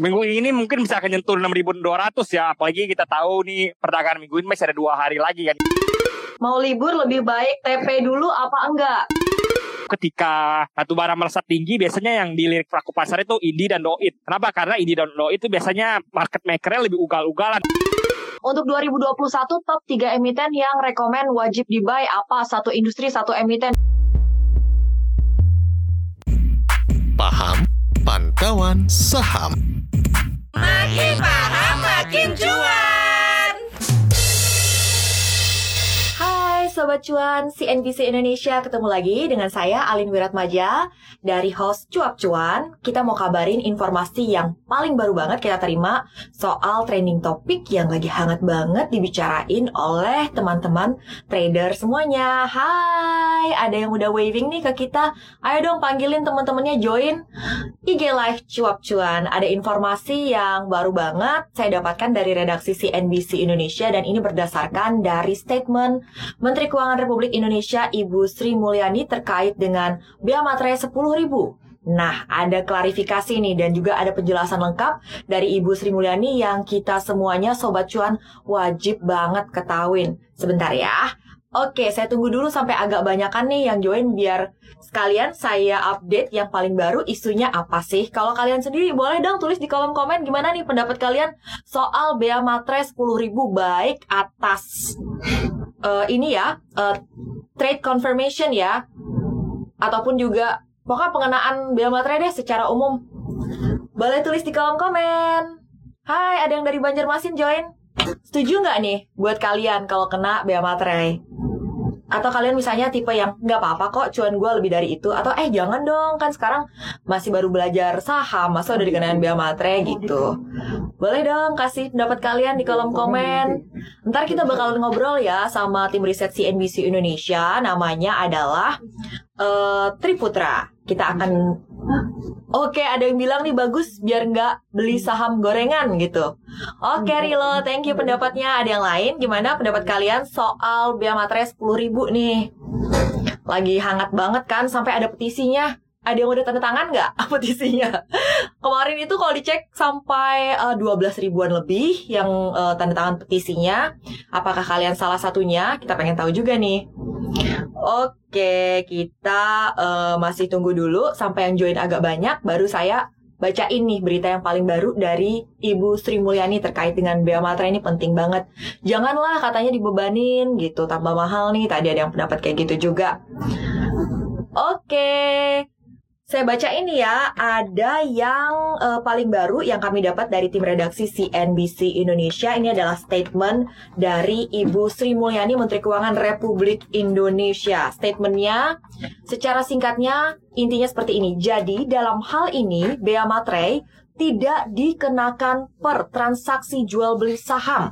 minggu ini mungkin bisa akan nyentuh 6.200 ya. Apalagi kita tahu nih perdagangan minggu ini masih ada dua hari lagi kan. Mau libur lebih baik TP dulu apa enggak? Ketika satu barang melesat tinggi, biasanya yang dilirik pelaku pasar itu Indi dan Doit. Kenapa? Karena Indi dan Doit itu biasanya market makernya lebih ugal-ugalan. Untuk 2021 top 3 emiten yang rekomen wajib di buy apa? Satu industri, satu emiten. Paham Pantauan Saham Makin paham makin cuan. Sobat Cuan, CNBC Indonesia ketemu lagi dengan saya Alin Wiratmaja dari host Cuap Cuan. Kita mau kabarin informasi yang paling baru banget kita terima soal trending topik yang lagi hangat banget dibicarain oleh teman-teman trader semuanya. Hai, ada yang udah waving nih ke kita. Ayo dong panggilin teman-temannya join IG Live Cuap Cuan. Ada informasi yang baru banget saya dapatkan dari redaksi CNBC Indonesia dan ini berdasarkan dari statement Menteri Keuangan Republik Indonesia Ibu Sri Mulyani terkait dengan bea materai 10.000. Nah, ada klarifikasi nih dan juga ada penjelasan lengkap dari Ibu Sri Mulyani yang kita semuanya Sobat Cuan wajib banget ketahuin. Sebentar ya. Oke, saya tunggu dulu sampai agak banyakan nih yang join biar sekalian saya update yang paling baru isunya apa sih. Kalau kalian sendiri boleh dong tulis di kolom komen gimana nih pendapat kalian soal bea materai 10.000 baik atas eh, ini ya eh, trade confirmation ya ataupun juga pokoknya pengenaan bea materai deh secara umum. Boleh tulis di kolom komen. Hai, ada yang dari Banjarmasin join? Setuju nggak nih buat kalian kalau kena bea materai? Atau kalian misalnya tipe yang nggak apa-apa kok cuan gue lebih dari itu. Atau eh jangan dong kan sekarang masih baru belajar saham Masa udah dikenain bea materai gitu. Boleh dong kasih pendapat kalian di kolom komen. Ntar kita bakalan ngobrol ya sama tim riset CNBC Indonesia. Namanya adalah eh Triputra. Kita akan Oke, ada yang bilang nih bagus biar nggak beli saham gorengan gitu. Oke, Rilo, thank you pendapatnya. Ada yang lain? Gimana pendapat kalian soal bea materai 10 ribu nih? Lagi hangat banget kan, sampai ada petisinya. Ada yang udah tanda tangan nggak petisinya? Kemarin itu kalau dicek sampai eh, 12 ribuan lebih yang eh, tanda tangan petisinya. Apakah kalian salah satunya? Kita pengen tahu juga nih. Oke, kita eh, masih tunggu dulu sampai yang join agak banyak, baru saya bacain nih berita yang paling baru dari Ibu Sri Mulyani terkait dengan bea materai ini penting banget. Janganlah katanya dibebanin gitu, tambah mahal nih. Tadi ada yang pendapat kayak gitu juga. Oke. Saya baca ini ya, ada yang eh, paling baru yang kami dapat dari tim redaksi CNBC Indonesia. Ini adalah statement dari Ibu Sri Mulyani, Menteri Keuangan Republik Indonesia. Statementnya secara singkatnya intinya seperti ini. Jadi dalam hal ini, bea materai tidak dikenakan per transaksi jual beli saham.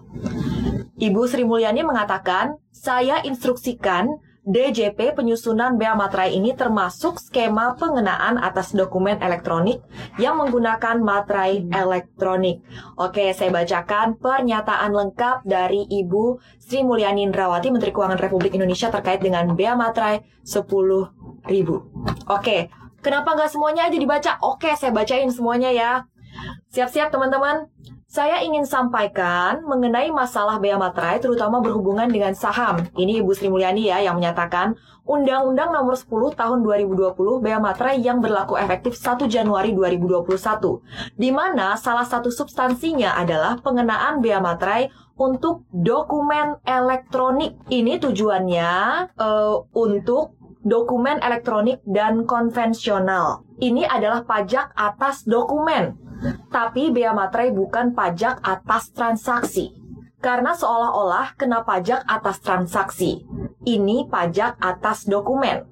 Ibu Sri Mulyani mengatakan, saya instruksikan DJP penyusunan bea materai ini termasuk skema pengenaan atas dokumen elektronik yang menggunakan materai elektronik. Oke, saya bacakan pernyataan lengkap dari Ibu Sri Mulyani Indrawati, Menteri Keuangan Republik Indonesia terkait dengan bea materai 10 ribu. Oke, kenapa nggak semuanya aja dibaca? Oke, saya bacain semuanya ya. Siap-siap teman-teman. Saya ingin sampaikan mengenai masalah bea materai terutama berhubungan dengan saham. Ini Ibu Sri Mulyani ya yang menyatakan Undang-Undang Nomor 10 Tahun 2020 bea materai yang berlaku efektif 1 Januari 2021 di mana salah satu substansinya adalah pengenaan bea materai untuk dokumen elektronik. Ini tujuannya eh, untuk dokumen elektronik dan konvensional. Ini adalah pajak atas dokumen. Tapi bea materai bukan pajak atas transaksi. Karena seolah-olah kena pajak atas transaksi. Ini pajak atas dokumen.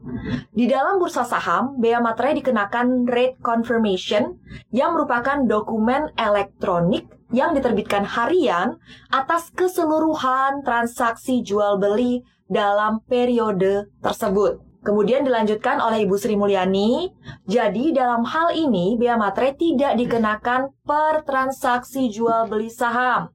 Di dalam bursa saham, bea materai dikenakan rate confirmation yang merupakan dokumen elektronik yang diterbitkan harian atas keseluruhan transaksi jual beli dalam periode tersebut. Kemudian dilanjutkan oleh Ibu Sri Mulyani, jadi dalam hal ini bea materai tidak dikenakan per transaksi jual beli saham.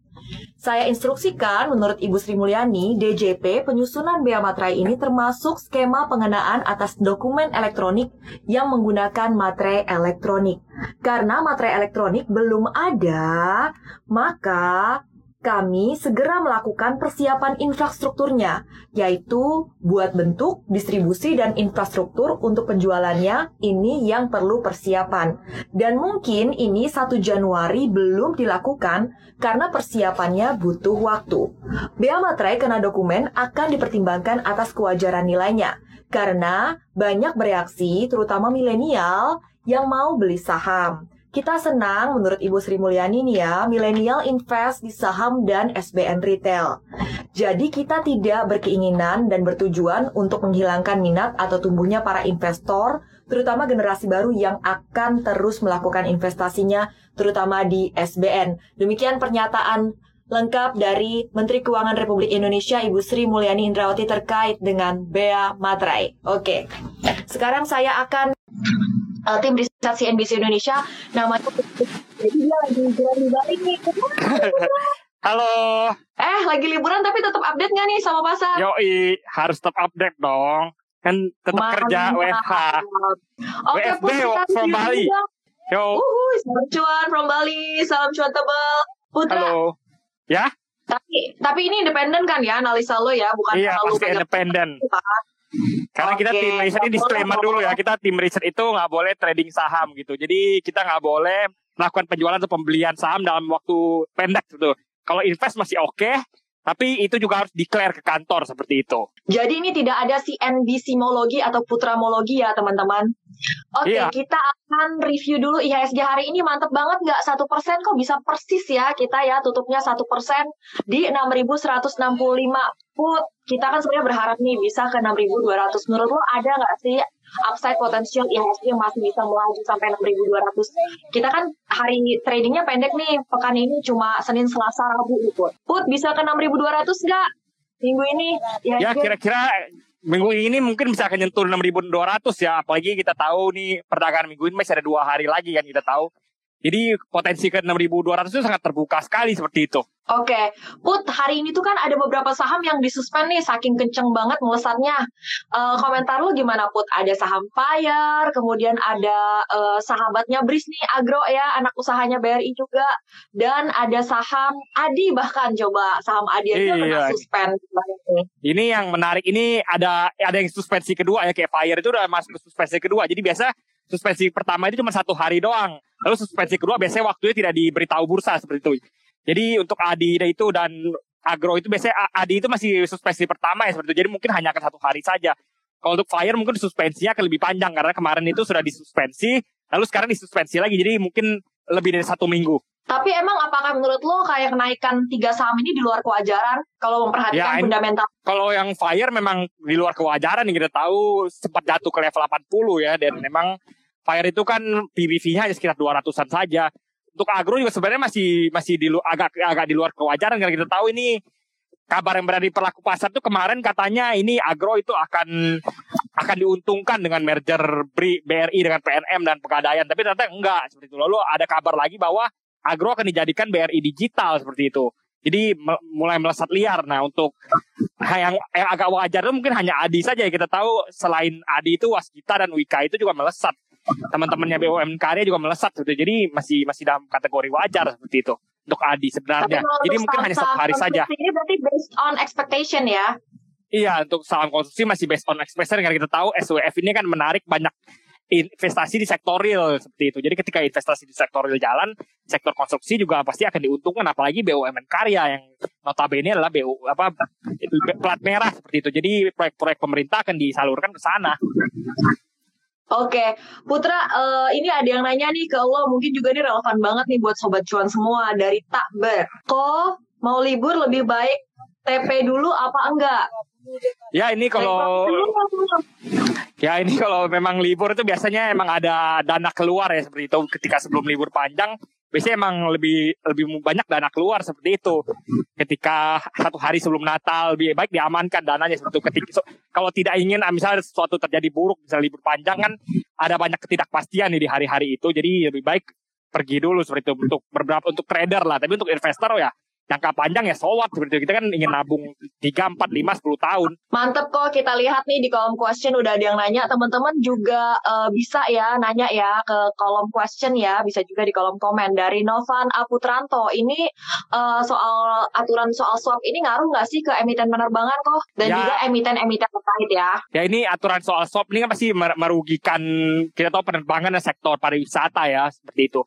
Saya instruksikan menurut Ibu Sri Mulyani, DJP penyusunan bea materai ini termasuk skema pengenaan atas dokumen elektronik yang menggunakan materai elektronik. Karena materai elektronik belum ada, maka kami segera melakukan persiapan infrastrukturnya, yaitu buat bentuk, distribusi, dan infrastruktur untuk penjualannya. Ini yang perlu persiapan. Dan mungkin ini 1 Januari belum dilakukan karena persiapannya butuh waktu. Bea materai kena dokumen akan dipertimbangkan atas kewajaran nilainya. Karena banyak bereaksi, terutama milenial, yang mau beli saham. Kita senang menurut Ibu Sri Mulyani nih ya, milenial invest di saham dan SBN retail. Jadi kita tidak berkeinginan dan bertujuan untuk menghilangkan minat atau tumbuhnya para investor, terutama generasi baru yang akan terus melakukan investasinya, terutama di SBN. Demikian pernyataan lengkap dari Menteri Keuangan Republik Indonesia Ibu Sri Mulyani Indrawati terkait dengan Bea Materai. Oke, sekarang saya akan uh, tim riset CNBC Indonesia namanya jadi dia lagi liburan di Bali nih Halo. eh lagi liburan tapi tetap update nggak nih sama pasar Yoi, harus tetap update dong. Kan tetap kerja WFH. Oke, WFB, Put, kita from Bali. juga. Yo, Uhuy, salam cuan from Bali, salam cuan tebel. Putra, halo. Ya? tapi tapi ini independen kan ya analisa lo ya, bukan Iya, pasti independen. Karena kita Oke. tim riset ini disclaimer dulu ya, kita tim riset itu nggak boleh trading saham gitu. Jadi kita nggak boleh melakukan penjualan atau pembelian saham dalam waktu pendek gitu. Kalau invest masih oke, tapi itu juga harus declare ke kantor seperti itu. Jadi ini tidak ada CNBC-mologi atau putramologi ya teman-teman. Oke, Iya. kita akan review dulu IHSG hari ini mantep banget nggak satu persen kok bisa persis ya kita ya tutupnya satu persen di 6.165 put. Kita kan sebenarnya berharap nih bisa ke 6.200. Menurut lo ada nggak sih upside potensial IHSG yang masih bisa melaju sampai 6.200? Kita kan hari tradingnya pendek nih, pekan ini cuma Senin, Selasa, Rabu nih, Put. Bisa ke 6.200 nggak minggu ini? Ya IHSG? kira-kira minggu ini mungkin bisa akan nyentuh 6.200 ya. Apalagi kita tahu nih perdagangan minggu ini masih ada dua hari lagi kan kita tahu. Jadi potensi ke 6.200 itu sangat terbuka sekali seperti itu. Oke, Put, hari ini tuh kan ada beberapa saham yang disuspend nih, saking kenceng banget melesatnya. Eh, komentar lu gimana, Put? Ada saham Fire, kemudian ada eh, sahabatnya Bris nih, Agro ya, anak usahanya BRI juga. Dan ada saham Adi bahkan, coba. Saham Adi aja kena Iya. suspend. Ini yang menarik ini ada ada yang suspensi kedua ya kayak Fire itu udah masuk suspensi kedua. Jadi biasa suspensi pertama itu cuma satu hari doang. Lalu suspensi kedua biasanya waktunya tidak diberitahu bursa seperti itu. Jadi untuk Adi itu dan Agro itu biasanya Adi itu masih suspensi pertama ya seperti itu. Jadi mungkin hanya akan satu hari saja. Kalau untuk Fire mungkin suspensinya akan lebih panjang karena kemarin itu sudah disuspensi, lalu sekarang disuspensi lagi. Jadi mungkin lebih dari satu minggu. Tapi emang apakah menurut lo kayak kenaikan tiga saham ini di luar kewajaran kalau memperhatikan Ya, fundamental? kalau yang fire memang di luar kewajaran yang kita tahu sempat jatuh ke level 80 ya dan memang fire itu kan PBV-nya hanya sekitar 200-an saja. Untuk agro juga sebenarnya masih masih di agak agak di luar kewajaran karena kita tahu ini kabar yang berada di perlaku pasar tuh kemarin katanya ini agro itu akan akan diuntungkan dengan merger BRI, dengan PNM dan Pegadaian tapi ternyata enggak seperti itu. Lalu ada kabar lagi bahwa agro akan dijadikan BRI digital seperti itu. Jadi mulai melesat liar. Nah untuk yang yang agak wajar itu mungkin hanya Adi saja ya kita tahu selain Adi itu Waskita dan Wika itu juga melesat teman-temannya BUMN karya juga melesat gitu. Jadi masih masih dalam kategori wajar seperti itu untuk Adi sebenarnya. Jadi mungkin hanya satu hari saja. Ini berarti based on expectation ya? iya untuk saham konsumsi masih based on expectation. Karena kita tahu SWF ini kan menarik banyak investasi di sektor real seperti itu. Jadi ketika investasi di sektor real jalan sektor konstruksi juga pasti akan diuntungkan. Apalagi BUMN karya yang notabene adalah BU apa plat merah seperti itu. Jadi proyek-proyek pemerintah akan disalurkan ke sana Oke, Putra, eh, ini ada yang nanya nih ke lo, mungkin juga ini relevan banget nih buat sobat cuan semua dari Takber. Kok mau libur lebih baik TP dulu apa enggak? Ya ini kalau ya ini kalau memang libur itu biasanya emang ada dana keluar ya seperti itu ketika sebelum libur panjang biasanya emang lebih lebih banyak dana keluar seperti itu. Ketika satu hari sebelum Natal lebih baik diamankan dananya seperti itu. Ketika so- kalau tidak ingin ah, misalnya sesuatu terjadi buruk misalnya libur panjang kan ada banyak ketidakpastian nih di hari-hari itu. Jadi lebih baik pergi dulu seperti itu untuk beberapa untuk trader lah. Tapi untuk investor ya jangka panjang ya so what seperti itu. Kita kan ingin nabung 3, 4, 5, 10 tahun. Mantep kok kita lihat nih di kolom question udah ada yang nanya. Teman-teman juga uh, bisa ya nanya ya ke kolom question ya. Bisa juga di kolom komen. Dari Novan Aputranto. Ini uh, soal aturan soal swap ini ngaruh nggak sih ke emiten penerbangan kok? Dan Ya. juga emiten-emiten terkait ya. Ya ini aturan soal swap ini kan pasti mer- merugikan kita tahu penerbangan dan sektor pariwisata ya seperti itu.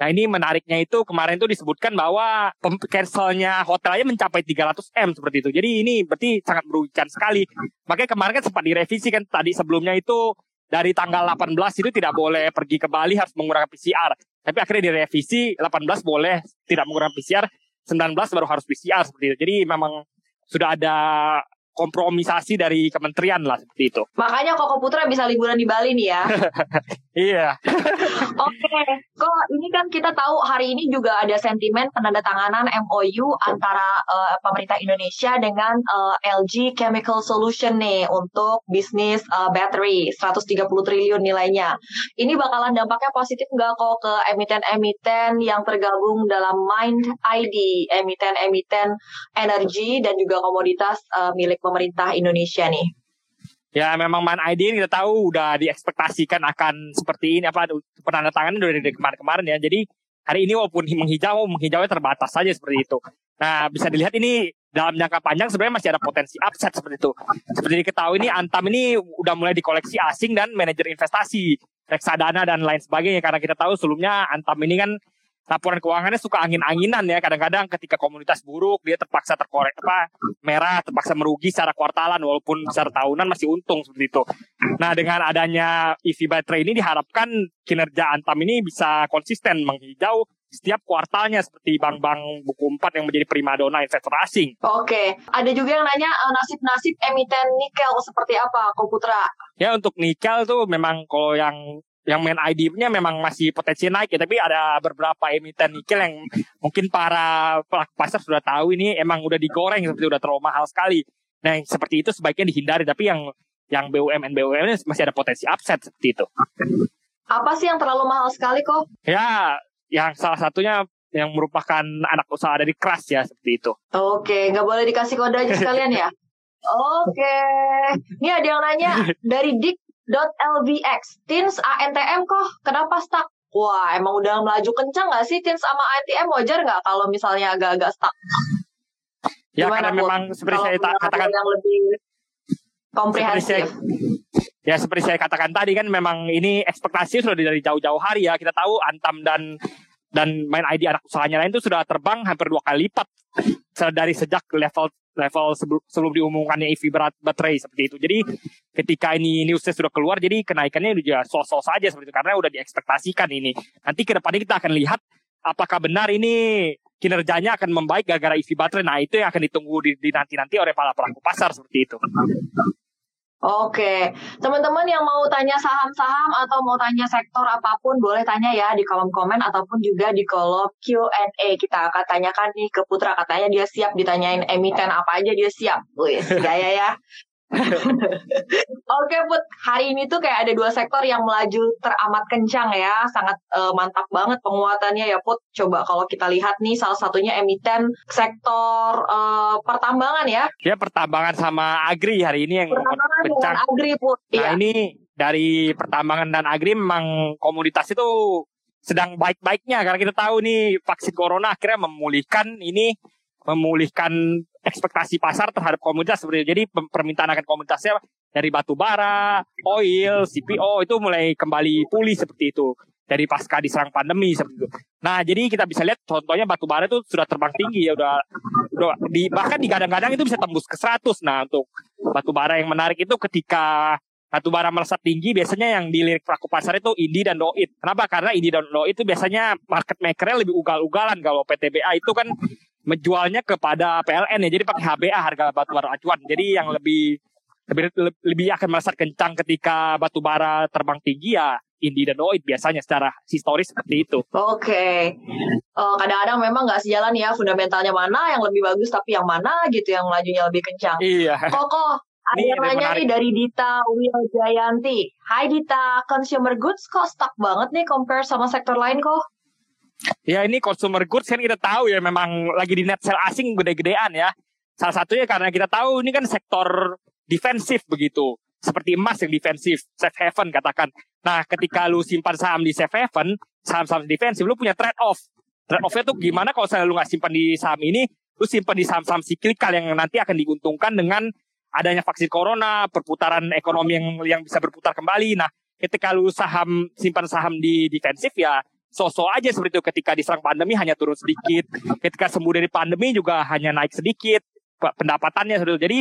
Nah ini menariknya itu kemarin itu disebutkan bahwa cancelnya hotel aja mencapai 300 m seperti itu. Jadi ini berarti sangat merugikan sekali. Makanya kemarin kan sempat direvisi kan tadi sebelumnya itu dari tanggal 18 itu tidak boleh pergi ke Bali harus menggunakan PCR. Tapi akhirnya direvisi 18 boleh tidak menggunakan PCR, 19 baru harus PCR seperti itu. Jadi memang sudah ada kompromisasi dari kementerian lah seperti itu. Makanya Koko Putra bisa liburan di Bali nih ya. Iya. Oke, kok ini kan kita tahu hari ini juga ada sentimen penandatanganan MOU antara eh, pemerintah Indonesia dengan eh, LG Chemical Solution nih untuk bisnis eh, battery 130 triliun nilainya. Ini bakalan dampaknya positif nggak kok ke emiten-emiten yang tergabung dalam Mind ID, emiten-emiten energi dan juga komoditas eh, milik pemerintah Indonesia nih. Ya memang Man ID ini kita tahu udah diekspektasikan akan seperti ini apa penandatangannya udah dari kemarin-kemarin ya. Jadi hari ini walaupun menghijau, menghijaunya terbatas saja seperti itu. Nah bisa dilihat ini dalam jangka panjang sebenarnya masih ada potensi upset seperti itu. Seperti diketahui ini Antam ini udah mulai dikoleksi asing dan manajer investasi, reksadana dan lain sebagainya. Karena kita tahu sebelumnya Antam ini kan laporan keuangannya suka angin-anginan ya. Kadang-kadang ketika komunitas buruk dia terpaksa terkorek apa merah, terpaksa merugi secara kuartalan walaupun secara tahunan masih untung seperti itu. Nah dengan adanya EV baterai ini diharapkan kinerja Antam ini bisa konsisten menghijau setiap kuartalnya seperti bank-bank buku 4 yang menjadi primadona investor asing. Oke, ada juga yang nanya eh, nasib-nasib emiten nikel seperti apa, Ko Putra? Ya untuk nikel tuh memang kalau yang yang main ID-nya memang masih potensi naik ya, tapi ada beberapa emiten nikel yang mungkin para pelaku pasar sudah tahu ini emang udah digoreng seperti udah terlalu mahal sekali. Nah, yang seperti itu sebaiknya dihindari, tapi yang yang BUMN BUMN masih ada potensi upset seperti itu. Apa sih yang terlalu mahal sekali kok? Ya, yang salah satunya yang merupakan anak usaha dari Kras ya seperti itu. Oke, nggak boleh dikasih kode aja sekalian ya? Oke, ini ada yang nanya dari dik.lvx, Tins ANTM kok kenapa stuck? Wah, emang udah melaju kencang nggak sih Tins sama ANTM wajar nggak kalau misalnya agak-agak stuck? Ya Gimana, karena memang seperti Kalau saya katakan yang lebih seperti komprehensif. saya, ya seperti saya katakan tadi kan memang ini ekspektasi sudah dari jauh-jauh hari ya kita tahu Antam dan dan main ID anak usahanya lain itu sudah terbang hampir dua kali lipat dari sejak level level sebelum, sebelum diumumkannya EV berat baterai seperti itu. Jadi ketika ini newsnya sudah keluar, jadi kenaikannya juga sos-sos saja seperti itu karena udah diekspektasikan ini. Nanti ke depannya kita akan lihat apakah benar ini kinerjanya akan membaik gara-gara EV baterai. Nah itu yang akan ditunggu di, di nanti-nanti oleh para pelaku pasar seperti itu. Oke, teman-teman yang mau tanya saham-saham atau mau tanya sektor apa pun boleh tanya ya di kolom komen ataupun juga di kolom Q&A. Kita akan tanyakan nih ke Putra katanya dia siap ditanyain emiten apa aja dia siap. Wih, gaya ya. Oke Put, hari ini tuh kayak ada dua sektor yang melaju teramat kencang ya, sangat eh, mantap banget penguatannya ya Put. Coba kalau kita lihat nih salah satunya emiten sektor eh, pertambangan ya, Ya pertambangan sama agri hari ini yang pertambangan kencang. agri Put. Nah Iya. ini dari pertambangan dan agri memang komoditas itu sedang baik-baiknya karena kita tahu nih vaksin corona akhirnya memulihkan ini memulihkan ekspektasi pasar terhadap komoditas itu. Jadi permintaan akan komoditasnya dari batu bara, oil, CPO itu mulai kembali pulih seperti itu dari pasca diserang pandemi seperti itu. Nah, jadi kita bisa lihat contohnya batu bara itu sudah terbang tinggi ya udah, udah di bahkan digadang-gadang itu bisa tembus ke 100. Nah, untuk batu bara yang menarik itu ketika batu bara melesat tinggi biasanya yang dilirik pelaku pasar itu Indi dan Doit. Kenapa? Karena Indi dan Doit itu biasanya market makernya lebih ugal-ugalan kalau PTBA itu kan menjualnya kepada PLN ya. Jadi pakai HBA harga batu bara acuan. Jadi yang lebih lebih lebih akan melesat kencang ketika batu bara terbang tinggi ya Indi dan Doit biasanya secara historis seperti itu. Oke, Eh, kadang-kadang memang nggak sejalan ya fundamentalnya mana yang lebih bagus tapi yang mana gitu yang lajunya lebih kencang. Iya. Koko, ada Ini yang ada yang nanya nih dari Dita Wiljayanti. Hai Dita, consumer goods kok stuck banget nih compare sama sektor lain kok? Ya ini consumer goods kan kita tahu ya memang lagi di net sale asing gede-gedean ya. Salah satunya karena kita tahu ini kan sektor defensif begitu. Seperti emas yang defensif, safe haven katakan. Nah ketika lu simpan saham di safe haven, saham-saham defensif, lu punya trade off. Trade offnya tuh gimana kalau misalnya lu nggak simpan di saham ini, lu simpan di saham-saham siklikal yang nanti akan diuntungkan dengan adanya vaksin corona, perputaran ekonomi yang yang bisa berputar kembali. Nah, ketika lu saham simpan saham di defensif ya sosok aja seperti itu ketika diserang pandemi hanya turun sedikit, ketika sembuh dari pandemi juga hanya naik sedikit pendapatannya seperti itu. Jadi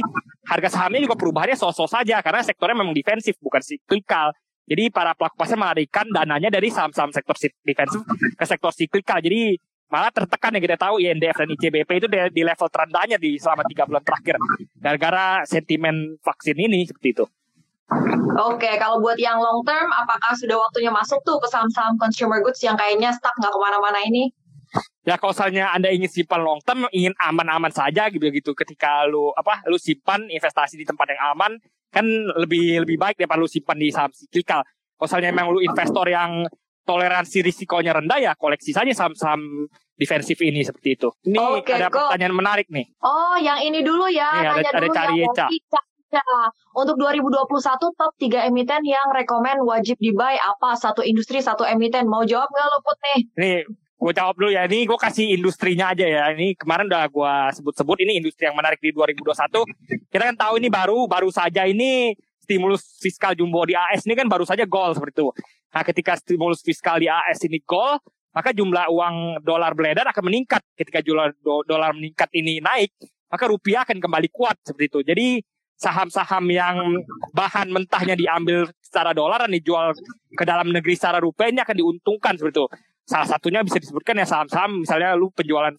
harga sahamnya juga perubahannya sosok saja karena sektornya memang defensif bukan siklikal. Jadi para pelaku pasar melarikan dananya dari saham-saham sektor defensif ke sektor siklikal. Jadi malah tertekan yang kita tahu INDF dan ICBP itu di, level terendahnya di selama tiga bulan terakhir gara-gara sentimen vaksin ini seperti itu. Oke, kalau buat yang long term, apakah sudah waktunya masuk tuh ke saham-saham consumer goods yang kayaknya stuck nggak ke mana-mana ini? Ya kalau misalnya Anda ingin simpan long term, ingin aman-aman saja gitu gitu. Ketika lu apa, lu simpan investasi di tempat yang aman, kan lebih lebih baik daripada lu simpan di saham siklikal. Kalau misalnya memang lu investor yang toleransi risikonya rendah ya koleksi saja saham-saham defensif ini seperti itu. Ini okay, ada go. pertanyaan menarik nih. Oh, yang ini dulu ya. Nih, ada, ada cari ya. Untuk 2021 top 3 emiten yang rekomend wajib di buy apa? Satu industri, satu emiten. Mau jawab nggak lo Put nih? Nih, gue jawab dulu ya. Ini gue kasih industrinya aja ya. Ini kemarin udah gue sebut-sebut ini industri yang menarik di 2021. Kita kan tahu ini baru, baru saja ini stimulus fiskal jumbo di AS ini kan baru saja gol seperti itu. Nah, ketika stimulus fiskal di AS ini gol, maka jumlah uang dolar beredar akan meningkat. Ketika jumlah do dolar meningkat ini naik, maka rupiah akan kembali kuat seperti itu. Jadi saham-saham yang bahan mentahnya diambil secara dolar dan dijual ke dalam negeri secara rupiah ini akan diuntungkan seperti itu. Salah satunya bisa disebutkan ya saham-saham misalnya lu penjualan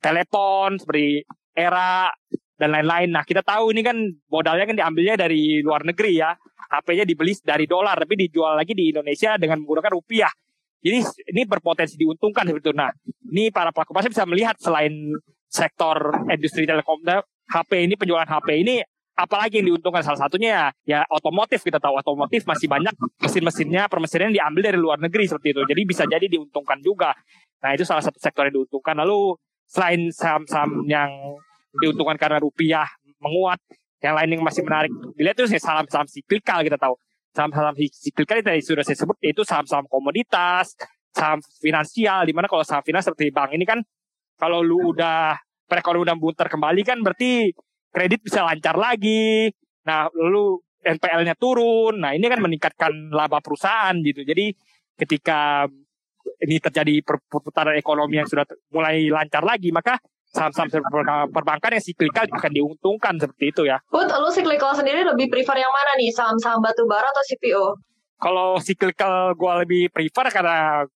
telepon seperti era dan lain-lain. Nah, kita tahu ini kan modalnya kan diambilnya dari luar negeri ya. HP-nya dibeli dari dolar tapi dijual lagi di Indonesia dengan menggunakan rupiah. Jadi ini berpotensi diuntungkan seperti itu. Nah, ini para pelaku pasar bisa melihat selain sektor industri telekom HP ini penjualan HP ini apalagi yang diuntungkan salah satunya ya, ya otomotif kita tahu otomotif masih banyak mesin-mesinnya permesinnya diambil dari luar negeri seperti itu jadi bisa jadi diuntungkan juga nah itu salah satu sektor yang diuntungkan lalu selain saham-saham yang diuntungkan karena rupiah menguat. Yang lain yang masih menarik dilihat itu saham-saham siklikal kita tahu. Saham-saham siklikal itu sudah saya sebut itu saham-saham komoditas, saham finansial. Di mana kalau saham finansial seperti bank ini kan kalau lu udah perekonomian udah muter kembali kan berarti kredit bisa lancar lagi. Nah, lalu NPL-nya turun. Nah, ini kan meningkatkan laba perusahaan gitu. Jadi ketika ini terjadi perputaran ekonomi yang sudah mulai lancar lagi, maka saham-saham perbankan yang siklikal akan diuntungkan seperti itu ya. Put, lu siklikal sendiri lebih prefer yang mana nih? Saham-saham batu bara atau CPO? Kalau siklikal gue lebih prefer karena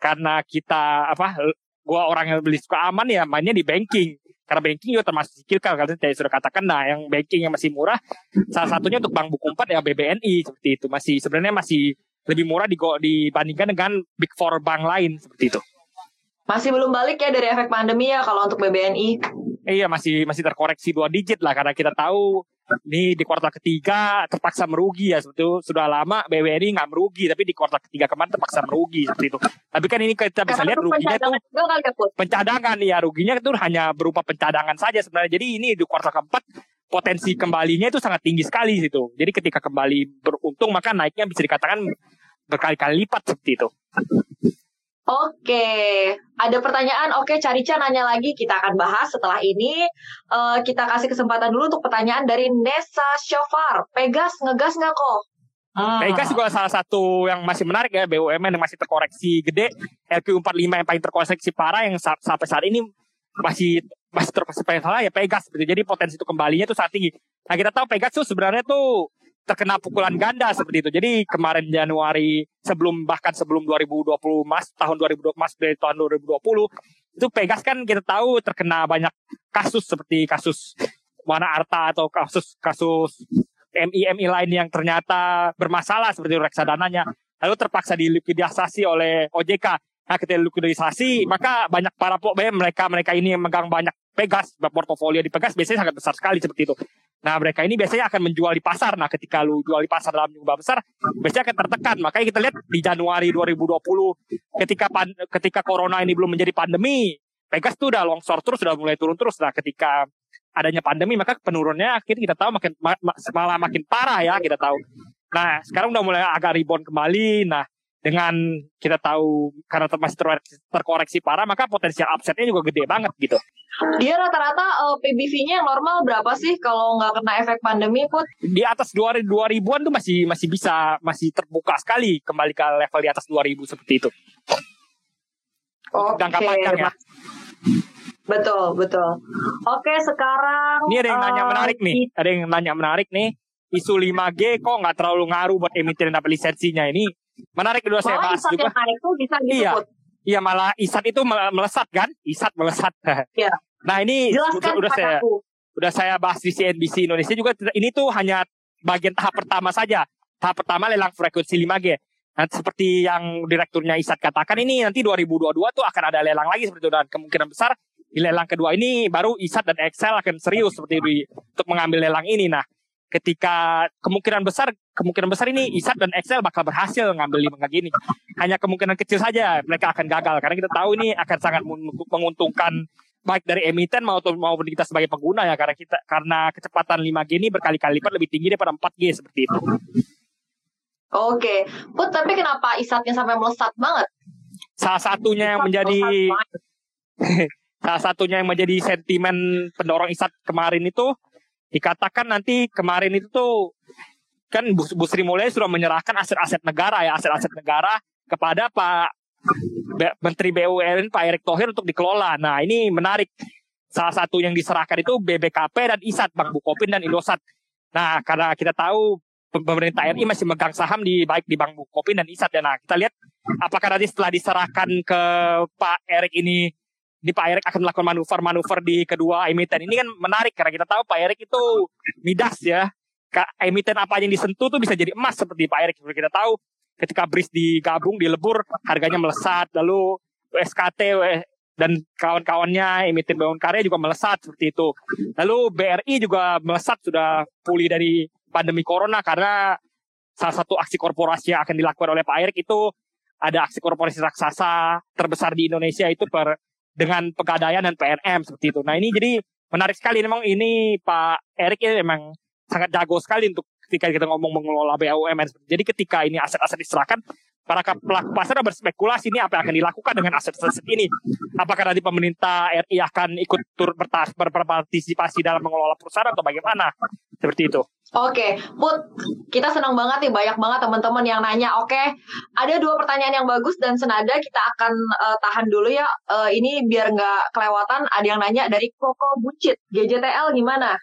karena kita apa gue orang yang beli suka aman ya mainnya di banking karena banking juga termasuk siklikal kan saya sudah katakan nah yang banking yang masih murah salah satunya untuk bank buku 4 ya BBNI seperti itu masih sebenarnya masih lebih murah dibandingkan dengan big four bank lain seperti itu. Masih belum balik ya dari efek pandemi ya kalau untuk BBNI. Iya masih masih terkoreksi dua digit lah karena kita tahu ini di kuartal ketiga terpaksa merugi ya seperti itu sudah lama BBNI nggak merugi tapi di kuartal ketiga kemarin terpaksa merugi seperti itu. Tapi kan ini kita bisa lihat ruginya tuh pencadangan ya ruginya itu hanya berupa pencadangan saja sebenarnya. Jadi ini di kuartal keempat potensi kembalinya itu sangat tinggi sekali situ. Jadi ketika kembali beruntung maka naiknya bisa dikatakan berkali-kali lipat seperti itu. Oke, ada pertanyaan. Oke, Carica nanya lagi. Kita akan bahas setelah ini. Uh, kita kasih kesempatan dulu untuk pertanyaan dari Nesa Shofar. Pegas ngegas nggak kok? Hmm. Pegas juga salah satu yang masih menarik ya BUMN yang masih terkoreksi gede. LQ45 yang paling terkoreksi parah yang sampai saat ini masih masih terkoreksi salah ya Pegas. Jadi potensi itu kembalinya itu sangat tinggi. Nah kita tahu Pegas tuh sebenarnya tuh terkena pukulan ganda seperti itu. Jadi kemarin Januari sebelum bahkan sebelum 2020 Mas tahun 2020 Mas dari tahun 2020 itu Pegas kan kita tahu terkena banyak kasus seperti kasus Wana Arta atau kasus kasus MI MI lain yang ternyata bermasalah seperti reksadananya lalu terpaksa dilikuidasi oleh OJK. Nah, ketika likuidasi maka banyak para pokoknya mereka mereka ini yang megang banyak Pegas, portofolio di Pegas biasanya sangat besar sekali seperti itu. Nah mereka ini biasanya akan menjual di pasar. Nah ketika lu jual di pasar dalam jumlah besar, biasanya akan tertekan. Makanya kita lihat di Januari 2020 ketika pan, ketika corona ini belum menjadi pandemi, Pegas tuh udah longsor terus, udah mulai turun terus. Nah ketika adanya pandemi maka penurunnya akhirnya kita tahu makin malah makin parah ya kita tahu. Nah sekarang udah mulai agak rebound kembali. Nah dengan kita tahu karena masih terkoreksi parah maka potensial upsetnya juga gede banget gitu. Dia rata-rata uh, eh, PBV-nya yang normal berapa sih kalau nggak kena efek pandemi put? Di atas 2000 ribuan tuh masih masih bisa masih terbuka sekali kembali ke level di atas 2000 seperti itu. Oke. Okay. panjang ya. Betul, betul. Oke, sekarang Ini ada yang nanya uh, menarik nih. Ada yang nanya menarik nih. Isu 5G kok nggak terlalu ngaruh buat emiten dan lisensinya ini Menarik kedua saya bahas juga. Yang itu bisa Iya. Iya malah Isat itu melesat kan? Isat melesat. Iya. Nah ini Jelaskan udah saya udah saya bahas di CNBC Indonesia juga ini tuh hanya bagian tahap pertama saja. Tahap pertama lelang frekuensi 5G. Nah, seperti yang direkturnya Isat katakan ini nanti 2022 tuh akan ada lelang lagi seperti itu dan kemungkinan besar di lelang kedua ini baru Isat dan Excel akan serius seperti itu untuk mengambil lelang ini. Nah, ketika kemungkinan besar kemungkinan besar ini Isat dan Excel bakal berhasil ngambil lima gini. Hanya kemungkinan kecil saja mereka akan gagal karena kita tahu ini akan sangat menguntungkan baik dari emiten maupun maupun kita sebagai pengguna ya karena kita karena kecepatan 5G ini berkali-kali lipat lebih tinggi daripada 4G seperti itu. Oke, Put tapi kenapa isatnya sampai melesat banget? Salah satunya yang menjadi salah satunya yang menjadi sentimen pendorong isat kemarin itu dikatakan nanti kemarin itu tuh kan Bu, Bu Sri Mulyani sudah menyerahkan aset-aset negara ya aset-aset negara kepada Pak Menteri BUMN Pak Erick Thohir untuk dikelola. Nah ini menarik. Salah satu yang diserahkan itu BBKP dan ISAT, Bank Bukopin dan Indosat. Nah karena kita tahu pemerintah RI masih megang saham di baik di Bank Bukopin dan ISAT ya. Nah kita lihat apakah nanti setelah diserahkan ke Pak Erick ini di Pak Erik akan melakukan manuver-manuver di kedua emiten. Ini kan menarik karena kita tahu Pak Erik itu midas ya. Emiten apa yang disentuh tuh bisa jadi emas seperti Pak. Seperti kita tahu ketika BRIS digabung, dilebur, harganya melesat. Lalu SKT dan kawan-kawannya emiten bangun karya juga melesat seperti itu. Lalu BRI juga melesat sudah pulih dari pandemi corona karena salah satu aksi korporasi yang akan dilakukan oleh Pak Erik itu ada aksi korporasi raksasa terbesar di Indonesia itu per dengan pegadaian dan PNM seperti itu. Nah ini jadi menarik sekali memang ini Pak Erik ini memang sangat jago sekali untuk ketika kita ngomong mengelola BUMN. Jadi ketika ini aset-aset diserahkan, para pelaku pasar berspekulasi ini apa yang akan dilakukan dengan aset-aset ini. Apakah nanti pemerintah RI akan ikut turut berpartisipasi dalam mengelola perusahaan atau bagaimana? Seperti itu. Oke, Put, kita senang banget nih banyak banget teman-teman yang nanya. Oke, ada dua pertanyaan yang bagus dan senada kita akan uh, tahan dulu ya. Uh, ini biar nggak kelewatan. Ada yang nanya dari Koko Bucit, GJTL gimana?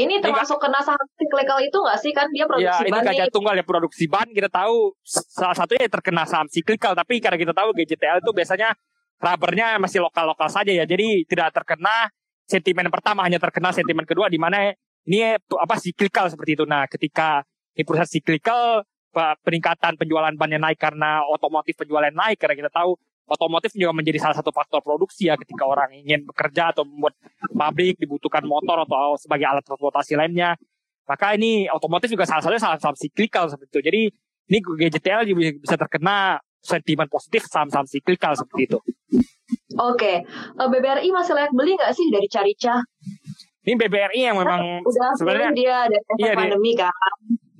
Ini termasuk kena saham cyclical itu nggak sih kan dia produksi ya, ban? Ini tunggal ya produksi ban kita tahu salah satunya terkena saham cyclical tapi karena kita tahu GJTL itu biasanya rubbernya masih lokal-lokal saja ya jadi tidak terkena sentimen pertama hanya terkena sentimen kedua di mana ini apa cyclical seperti itu. Nah, ketika ini perusahaan cyclical peningkatan penjualan bannya naik karena otomotif penjualan naik karena kita tahu otomotif juga menjadi salah satu faktor produksi ya ketika orang ingin bekerja atau membuat pabrik dibutuhkan motor atau sebagai alat transportasi lainnya maka ini otomotif juga salah satunya salah satu cyclical seperti itu jadi ini GJTL juga bisa terkena sentimen positif saham-saham cyclical seperti itu. Oke, okay. Eh, BBRI masih layak beli nggak sih dari Carica? Ini BBRI yang memang udah sebenarnya dia dari iya, pandemi kan.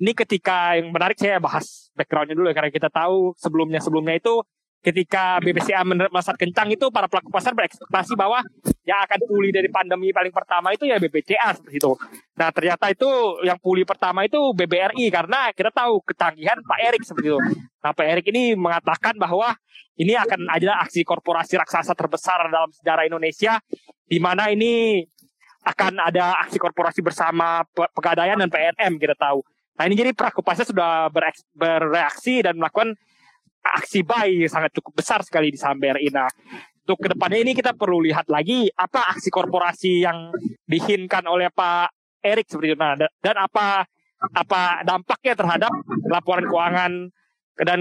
Ini ketika yang menarik saya bahas backgroundnya dulu ya karena kita tahu sebelumnya sebelumnya itu ketika BBCA melesat kencang itu para pelaku pasar berekspektasi bahwa yang akan pulih dari pandemi paling pertama itu ya BBCA seperti itu. Nah ternyata itu yang pulih pertama itu BBRI karena kita tahu ketanggihan Pak Erik seperti itu. Nah Pak Erik ini mengatakan bahwa ini akan ada aksi korporasi raksasa terbesar dalam sejarah Indonesia di mana ini akan ada aksi korporasi bersama Pegadaian dan PNM kita tahu. Nah ini jadi pelaku pasar sudah bereaksi dan melakukan aksi buy sangat cukup besar sekali di saham BRI. Nah untuk ke depannya ini kita perlu lihat lagi apa aksi korporasi yang dihinkan oleh Pak Erik seperti itu. Nah, dan apa apa dampaknya terhadap laporan keuangan dan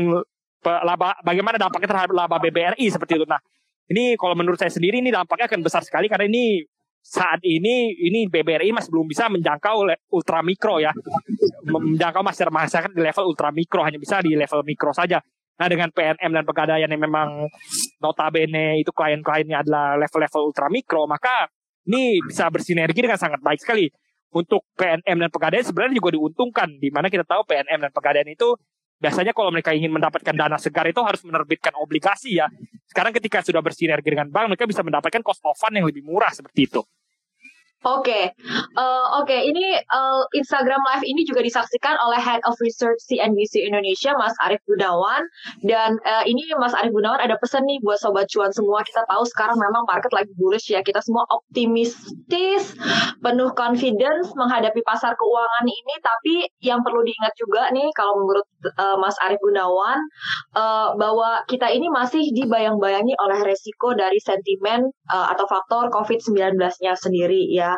laba, bagaimana dampaknya terhadap laba BBRI seperti itu. Nah, ini kalau menurut saya sendiri ini dampaknya akan besar sekali karena ini saat ini ini BBRI masih belum bisa menjangkau ultra mikro ya, menjangkau masyarakat di level ultra mikro hanya bisa di level mikro saja. Nah dengan PNM dan pegadaian yang memang notabene itu klien-kliennya adalah level-level ultra mikro, maka ini bisa bersinergi dengan sangat baik sekali. Untuk PNM dan pegadaian sebenarnya juga diuntungkan, di mana kita tahu PNM dan pegadaian itu biasanya kalau mereka ingin mendapatkan dana segar itu harus menerbitkan obligasi ya. Sekarang ketika sudah bersinergi dengan bank, mereka bisa mendapatkan cost of fund yang lebih murah seperti itu. Oke, okay. uh, oke. Okay. Ini uh, Instagram Live ini juga disaksikan oleh Head of Research CNBC Indonesia, Mas Arief Gunawan. Dan uh, ini Mas Arief Gunawan ada pesan nih buat sobat cuan semua. Kita tahu sekarang memang market lagi bullish ya. Kita semua optimistis, penuh confidence menghadapi pasar keuangan ini. Tapi yang perlu diingat juga nih, kalau menurut uh, Mas Arief Gunawan, uh, bahwa kita ini masih dibayang-bayangi oleh resiko dari sentimen uh, atau faktor COVID-19-nya sendiri ya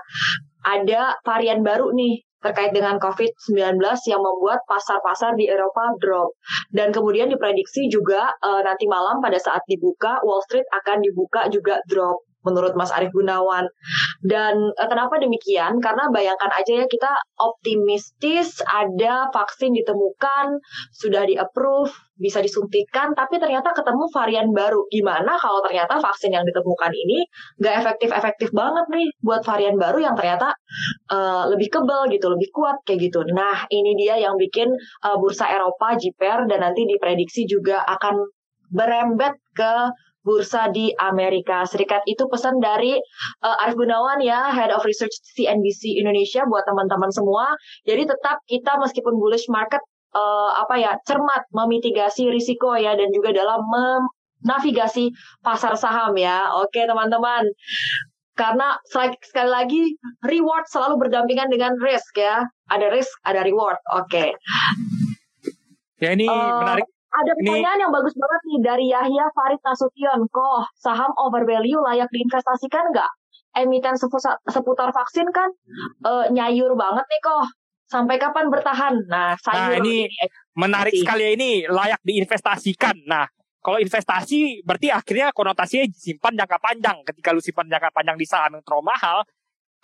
ada varian baru nih terkait dengan COVID-19 yang membuat pasar-pasar di Eropa drop. Dan kemudian diprediksi juga uh, nanti malam pada saat dibuka, Wall Street akan dibuka juga drop menurut Mas Arief Gunawan. Dan uh, kenapa demikian? Karena bayangkan aja ya kita optimistis ada vaksin ditemukan, sudah di-approve, bisa disuntikan, tapi ternyata ketemu varian baru. Gimana kalau ternyata vaksin yang ditemukan ini nggak efektif-efektif banget nih buat varian baru yang ternyata uh, lebih kebal gitu, lebih kuat kayak gitu. Nah, ini dia yang bikin uh, bursa Eropa, JPR, dan nanti diprediksi juga akan berembet ke bursa di Amerika Serikat. Itu pesan dari uh, Arif Gunawan ya, Head of Research CNBC Indonesia buat teman-teman semua. Jadi tetap kita meskipun bullish market uh, apa ya cermat memitigasi risiko ya dan juga dalam menavigasi pasar saham ya. Oke teman-teman. Karena sekali lagi reward selalu berdampingan dengan risk ya. Ada risk, ada reward. Oke. Ya ini uh, menarik ada pertanyaan ini... yang bagus banget nih dari Yahya Farid Nasution. Kok saham overvalue layak diinvestasikan nggak? Emiten seputar vaksin kan uh, nyayur banget nih kok. Sampai kapan bertahan? Nah, sayur nah, ini, ini menarik sekali ya, ini layak diinvestasikan. Nah, kalau investasi berarti akhirnya konotasinya simpan jangka panjang. Ketika lu simpan jangka panjang di saham yang terlalu mahal,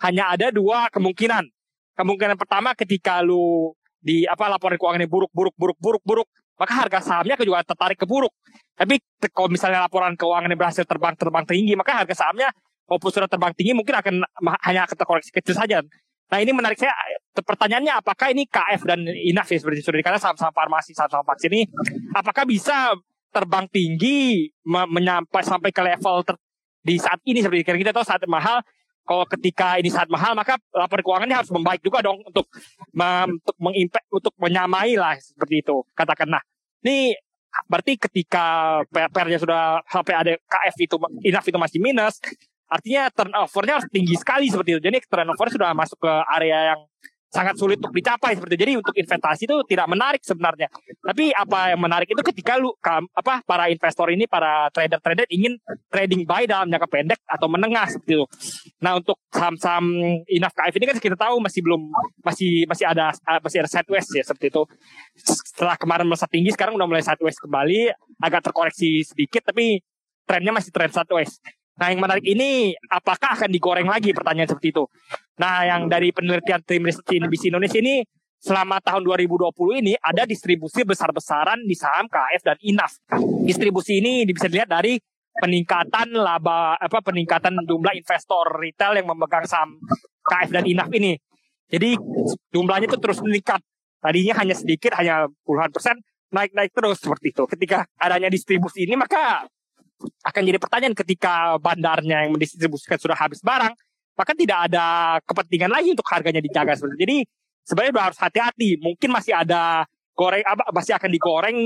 hanya ada dua kemungkinan. Kemungkinan pertama ketika lu di apa laporan keuangannya buruk buruk buruk buruk buruk maka harga sahamnya juga tertarik ke buruk. Tapi kalau misalnya laporan keuangan yang berhasil terbang terbang tinggi, maka harga sahamnya walaupun sudah terbang tinggi mungkin akan hanya akan terkoreksi kecil saja. Nah ini menarik saya pertanyaannya apakah ini KF dan INAF ya seperti sudah dikatakan saham-saham farmasi, saham-saham vaksin ini apakah bisa terbang tinggi menyampai sampai ke level ter, di saat ini seperti kita tahu saat mahal kalau ketika ini saat mahal maka laporan keuangannya harus membaik juga dong untuk untuk mengimpact untuk menyamai lah seperti itu katakan. Nah ini berarti ketika PR-nya sudah sampai ada KF itu enough itu masih minus artinya turnovernya harus tinggi sekali seperti itu jadi turnover sudah masuk ke area yang sangat sulit untuk dicapai seperti itu. Jadi untuk investasi itu tidak menarik sebenarnya. Tapi apa yang menarik itu ketika lu apa para investor ini para trader-trader ingin trading buy dalam jangka pendek atau menengah seperti itu. Nah, untuk saham-saham Inaf KF ini kan kita tahu masih belum masih masih ada masih ada sideways ya seperti itu. Setelah kemarin melesat tinggi sekarang udah mulai sideways kembali, agak terkoreksi sedikit tapi trennya masih tren sideways. Nah, yang menarik ini apakah akan digoreng lagi pertanyaan seperti itu. Nah, yang dari penelitian tim riset CNBC Indonesia ini selama tahun 2020 ini ada distribusi besar-besaran di saham KF dan INAF. Distribusi ini bisa dilihat dari peningkatan laba apa peningkatan jumlah investor retail yang memegang saham KF dan INAF ini. Jadi jumlahnya itu terus meningkat. Tadinya hanya sedikit, hanya puluhan persen, naik-naik terus seperti itu. Ketika adanya distribusi ini, maka akan jadi pertanyaan ketika bandarnya yang mendistribusikan sudah habis barang, maka tidak ada kepentingan lagi untuk harganya dijaga seperti. Jadi sebenarnya harus hati-hati. Mungkin masih ada goreng apa masih akan digoreng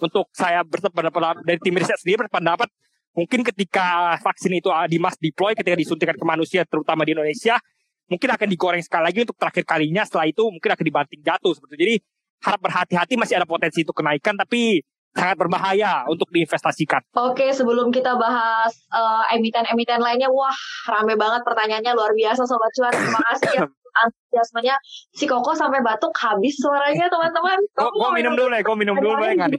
untuk saya berpendapat dari tim riset sendiri berpendapat mungkin ketika vaksin itu di mass deploy ketika disuntikan ke manusia terutama di Indonesia mungkin akan digoreng sekali lagi untuk terakhir kalinya setelah itu mungkin akan dibanting jatuh seperti itu. Jadi harap berhati-hati masih ada potensi itu kenaikan tapi sangat berbahaya untuk diinvestasikan. Oke, sebelum kita bahas eh, emiten-emiten lainnya, wah rame banget pertanyaannya luar biasa Sobat Cuan. Terima kasih ya antusiasmenya si Koko sampai batuk habis suaranya teman-teman. Gue minum dulu ya, gue minum dulu boleh nggak?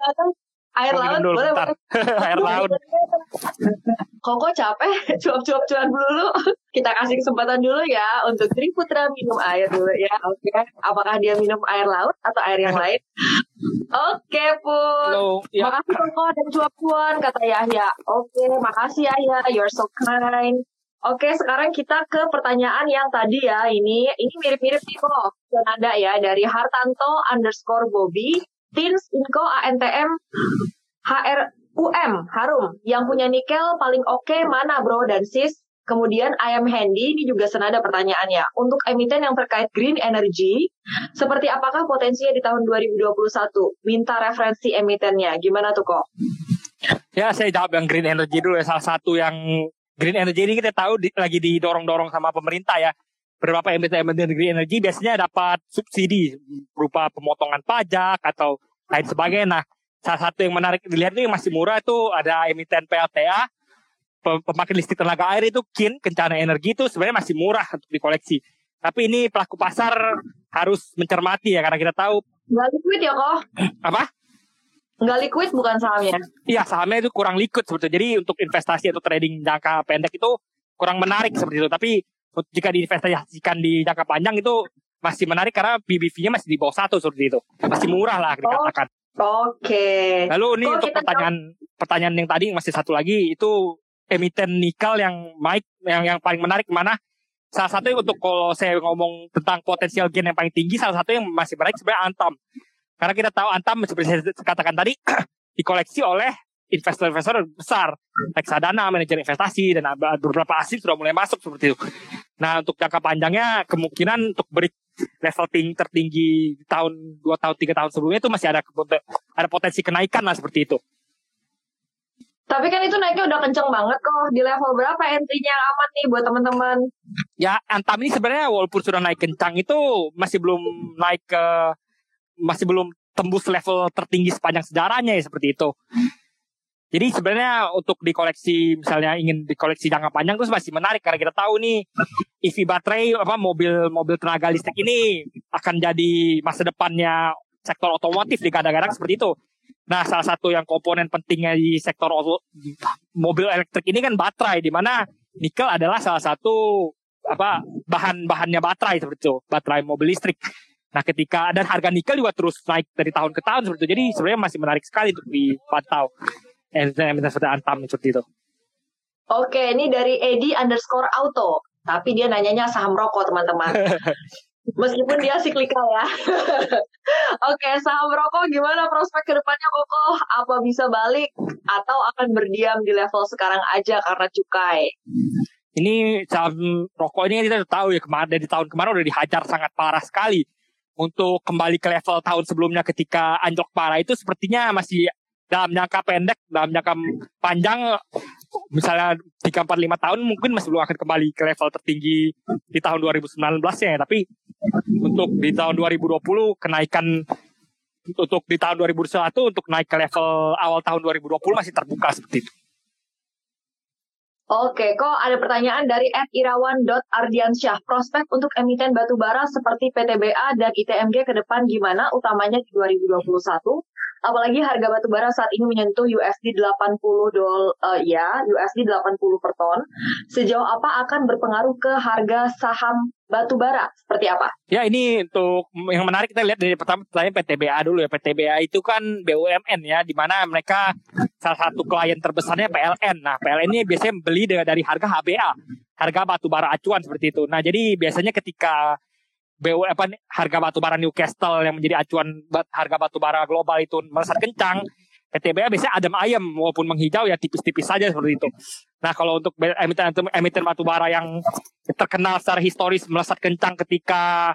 Air laut dulu, boleh bentar. boleh. Air laut. Koko capek, cuap-cuap cuan dulu. Kita kasih kesempatan dulu ya untuk Tri Putra minum air dulu ya. Oke, apakah dia minum air laut atau air yang lain? Oke, Put. Halo, ya. Makasih Koko dan cuap cuan kata Yahya. Oke, makasih Yahya. You're so kind. Oke, sekarang kita ke pertanyaan yang tadi ya. Ini ini mirip-mirip nih kok. Dan ada ya dari Hartanto underscore Bobby. Tins Inko ANTM HRUM Harum. Yang punya nikel paling oke mana bro dan sis? Kemudian I am handy, ini juga senada pertanyaannya. Untuk emiten yang terkait green energy, seperti apakah potensinya di tahun 2021? Minta referensi emitennya. Gimana tuh kok? Ya saya jawab yang green energy dulu ya. Salah satu yang green energy ini kita tahu di- lagi didorong-dorong sama pemerintah ya. Beberapa emiten-emiten green energy biasanya dapat subsidi berupa pemotongan pajak atau lain sebagainya. Nah, salah satu yang menarik dilihat yang masih murah itu ada emiten PLTA, pe- pemakai listrik tenaga air itu KIN, Kencana Energi itu sebenarnya masih murah untuk dikoleksi. Tapi ini pelaku pasar harus mencermati ya karena kita tahu Nggak liquid ya kok? apa? Nggak liquid bukan sahamnya. Iya sahamnya itu kurang liquid sebetulnya. Jadi untuk investasi atau trading jangka pendek itu kurang menarik seperti itu. Tapi jika diinvestasikan di jangka panjang itu masih menarik karena PBV-nya masih di bawah satu seperti itu. Masih murah lah dikatakan. Oke. Lalu ini Kok untuk pertanyaan pertanyaan yang tadi masih satu lagi itu emiten nikel yang baik yang yang paling menarik mana? Salah satu untuk kalau saya ngomong tentang potensial gain yang paling tinggi, salah satu yang masih menarik sebenarnya Antam. Karena kita tahu Antam seperti saya katakan tadi dikoleksi oleh investor-investor besar, reksadana, manajer investasi dan beberapa aset sudah mulai masuk seperti itu. Nah untuk jangka panjangnya kemungkinan untuk break level ting tertinggi di tahun dua tahun tiga tahun sebelumnya itu masih ada ada potensi kenaikan lah seperti itu. Tapi kan itu naiknya udah kenceng banget kok. Di level berapa entry-nya aman nih buat teman-teman? Ya Antam ini sebenarnya walaupun sudah naik kencang itu masih belum naik ke masih belum tembus level tertinggi sepanjang sejarahnya ya seperti itu. Jadi sebenarnya untuk dikoleksi misalnya ingin dikoleksi jangka panjang itu masih menarik karena kita tahu nih EV baterai apa mobil mobil tenaga listrik ini akan jadi masa depannya sektor otomotif di kadang-kadang seperti itu. Nah, salah satu yang komponen pentingnya di sektor mobil elektrik ini kan baterai di mana nikel adalah salah satu apa bahan-bahannya baterai seperti itu, baterai mobil listrik. Nah, ketika dan harga nikel juga terus naik dari tahun ke tahun seperti itu. Jadi sebenarnya masih menarik sekali untuk dipantau. Emiten-emiten seperti Antam seperti itu. Oke, ini dari Edi underscore auto. Tapi dia nanyanya saham rokok, teman-teman. Meskipun dia siklikal ya. Oke, saham rokok gimana prospek ke depannya Koko? Apa bisa balik atau akan berdiam di level sekarang aja karena cukai? Ini saham rokok ini kan kita tahu ya kemarin dari tahun kemarin udah dihajar sangat parah sekali. Untuk kembali ke level tahun sebelumnya ketika anjlok parah itu sepertinya masih dalam jangka pendek, dalam jangka panjang misalnya 3 4 5 tahun mungkin masih belum akan kembali ke level tertinggi di tahun 2019 ya, tapi untuk di tahun 2020 kenaikan untuk di tahun 2021 untuk naik ke level awal tahun 2020 masih terbuka seperti itu. Oke, kok ada pertanyaan dari @irawan.ardiansyah. Prospek untuk emiten batubara seperti PTBA dan ITMG ke depan gimana utamanya di 2021? Apalagi harga batubara saat ini menyentuh USD 80 dol eh, ya, USD 80 per ton. Sejauh apa akan berpengaruh ke harga saham batubara? Seperti apa? Ya ini untuk yang menarik kita lihat dari pertama pertanyaan PTBA dulu ya. PTBA itu kan BUMN ya, di mana mereka salah satu klien terbesarnya PLN. Nah PLN ini biasanya beli dari harga HBA, harga batu bara acuan seperti itu. Nah jadi biasanya ketika BU apa nih, harga batu bara Newcastle yang menjadi acuan bat- harga batu bara global itu melesat kencang, PTBA biasanya adem ayam walaupun menghijau ya tipis-tipis saja seperti itu. Nah kalau untuk emiten emiten batu bara yang terkenal secara historis melesat kencang ketika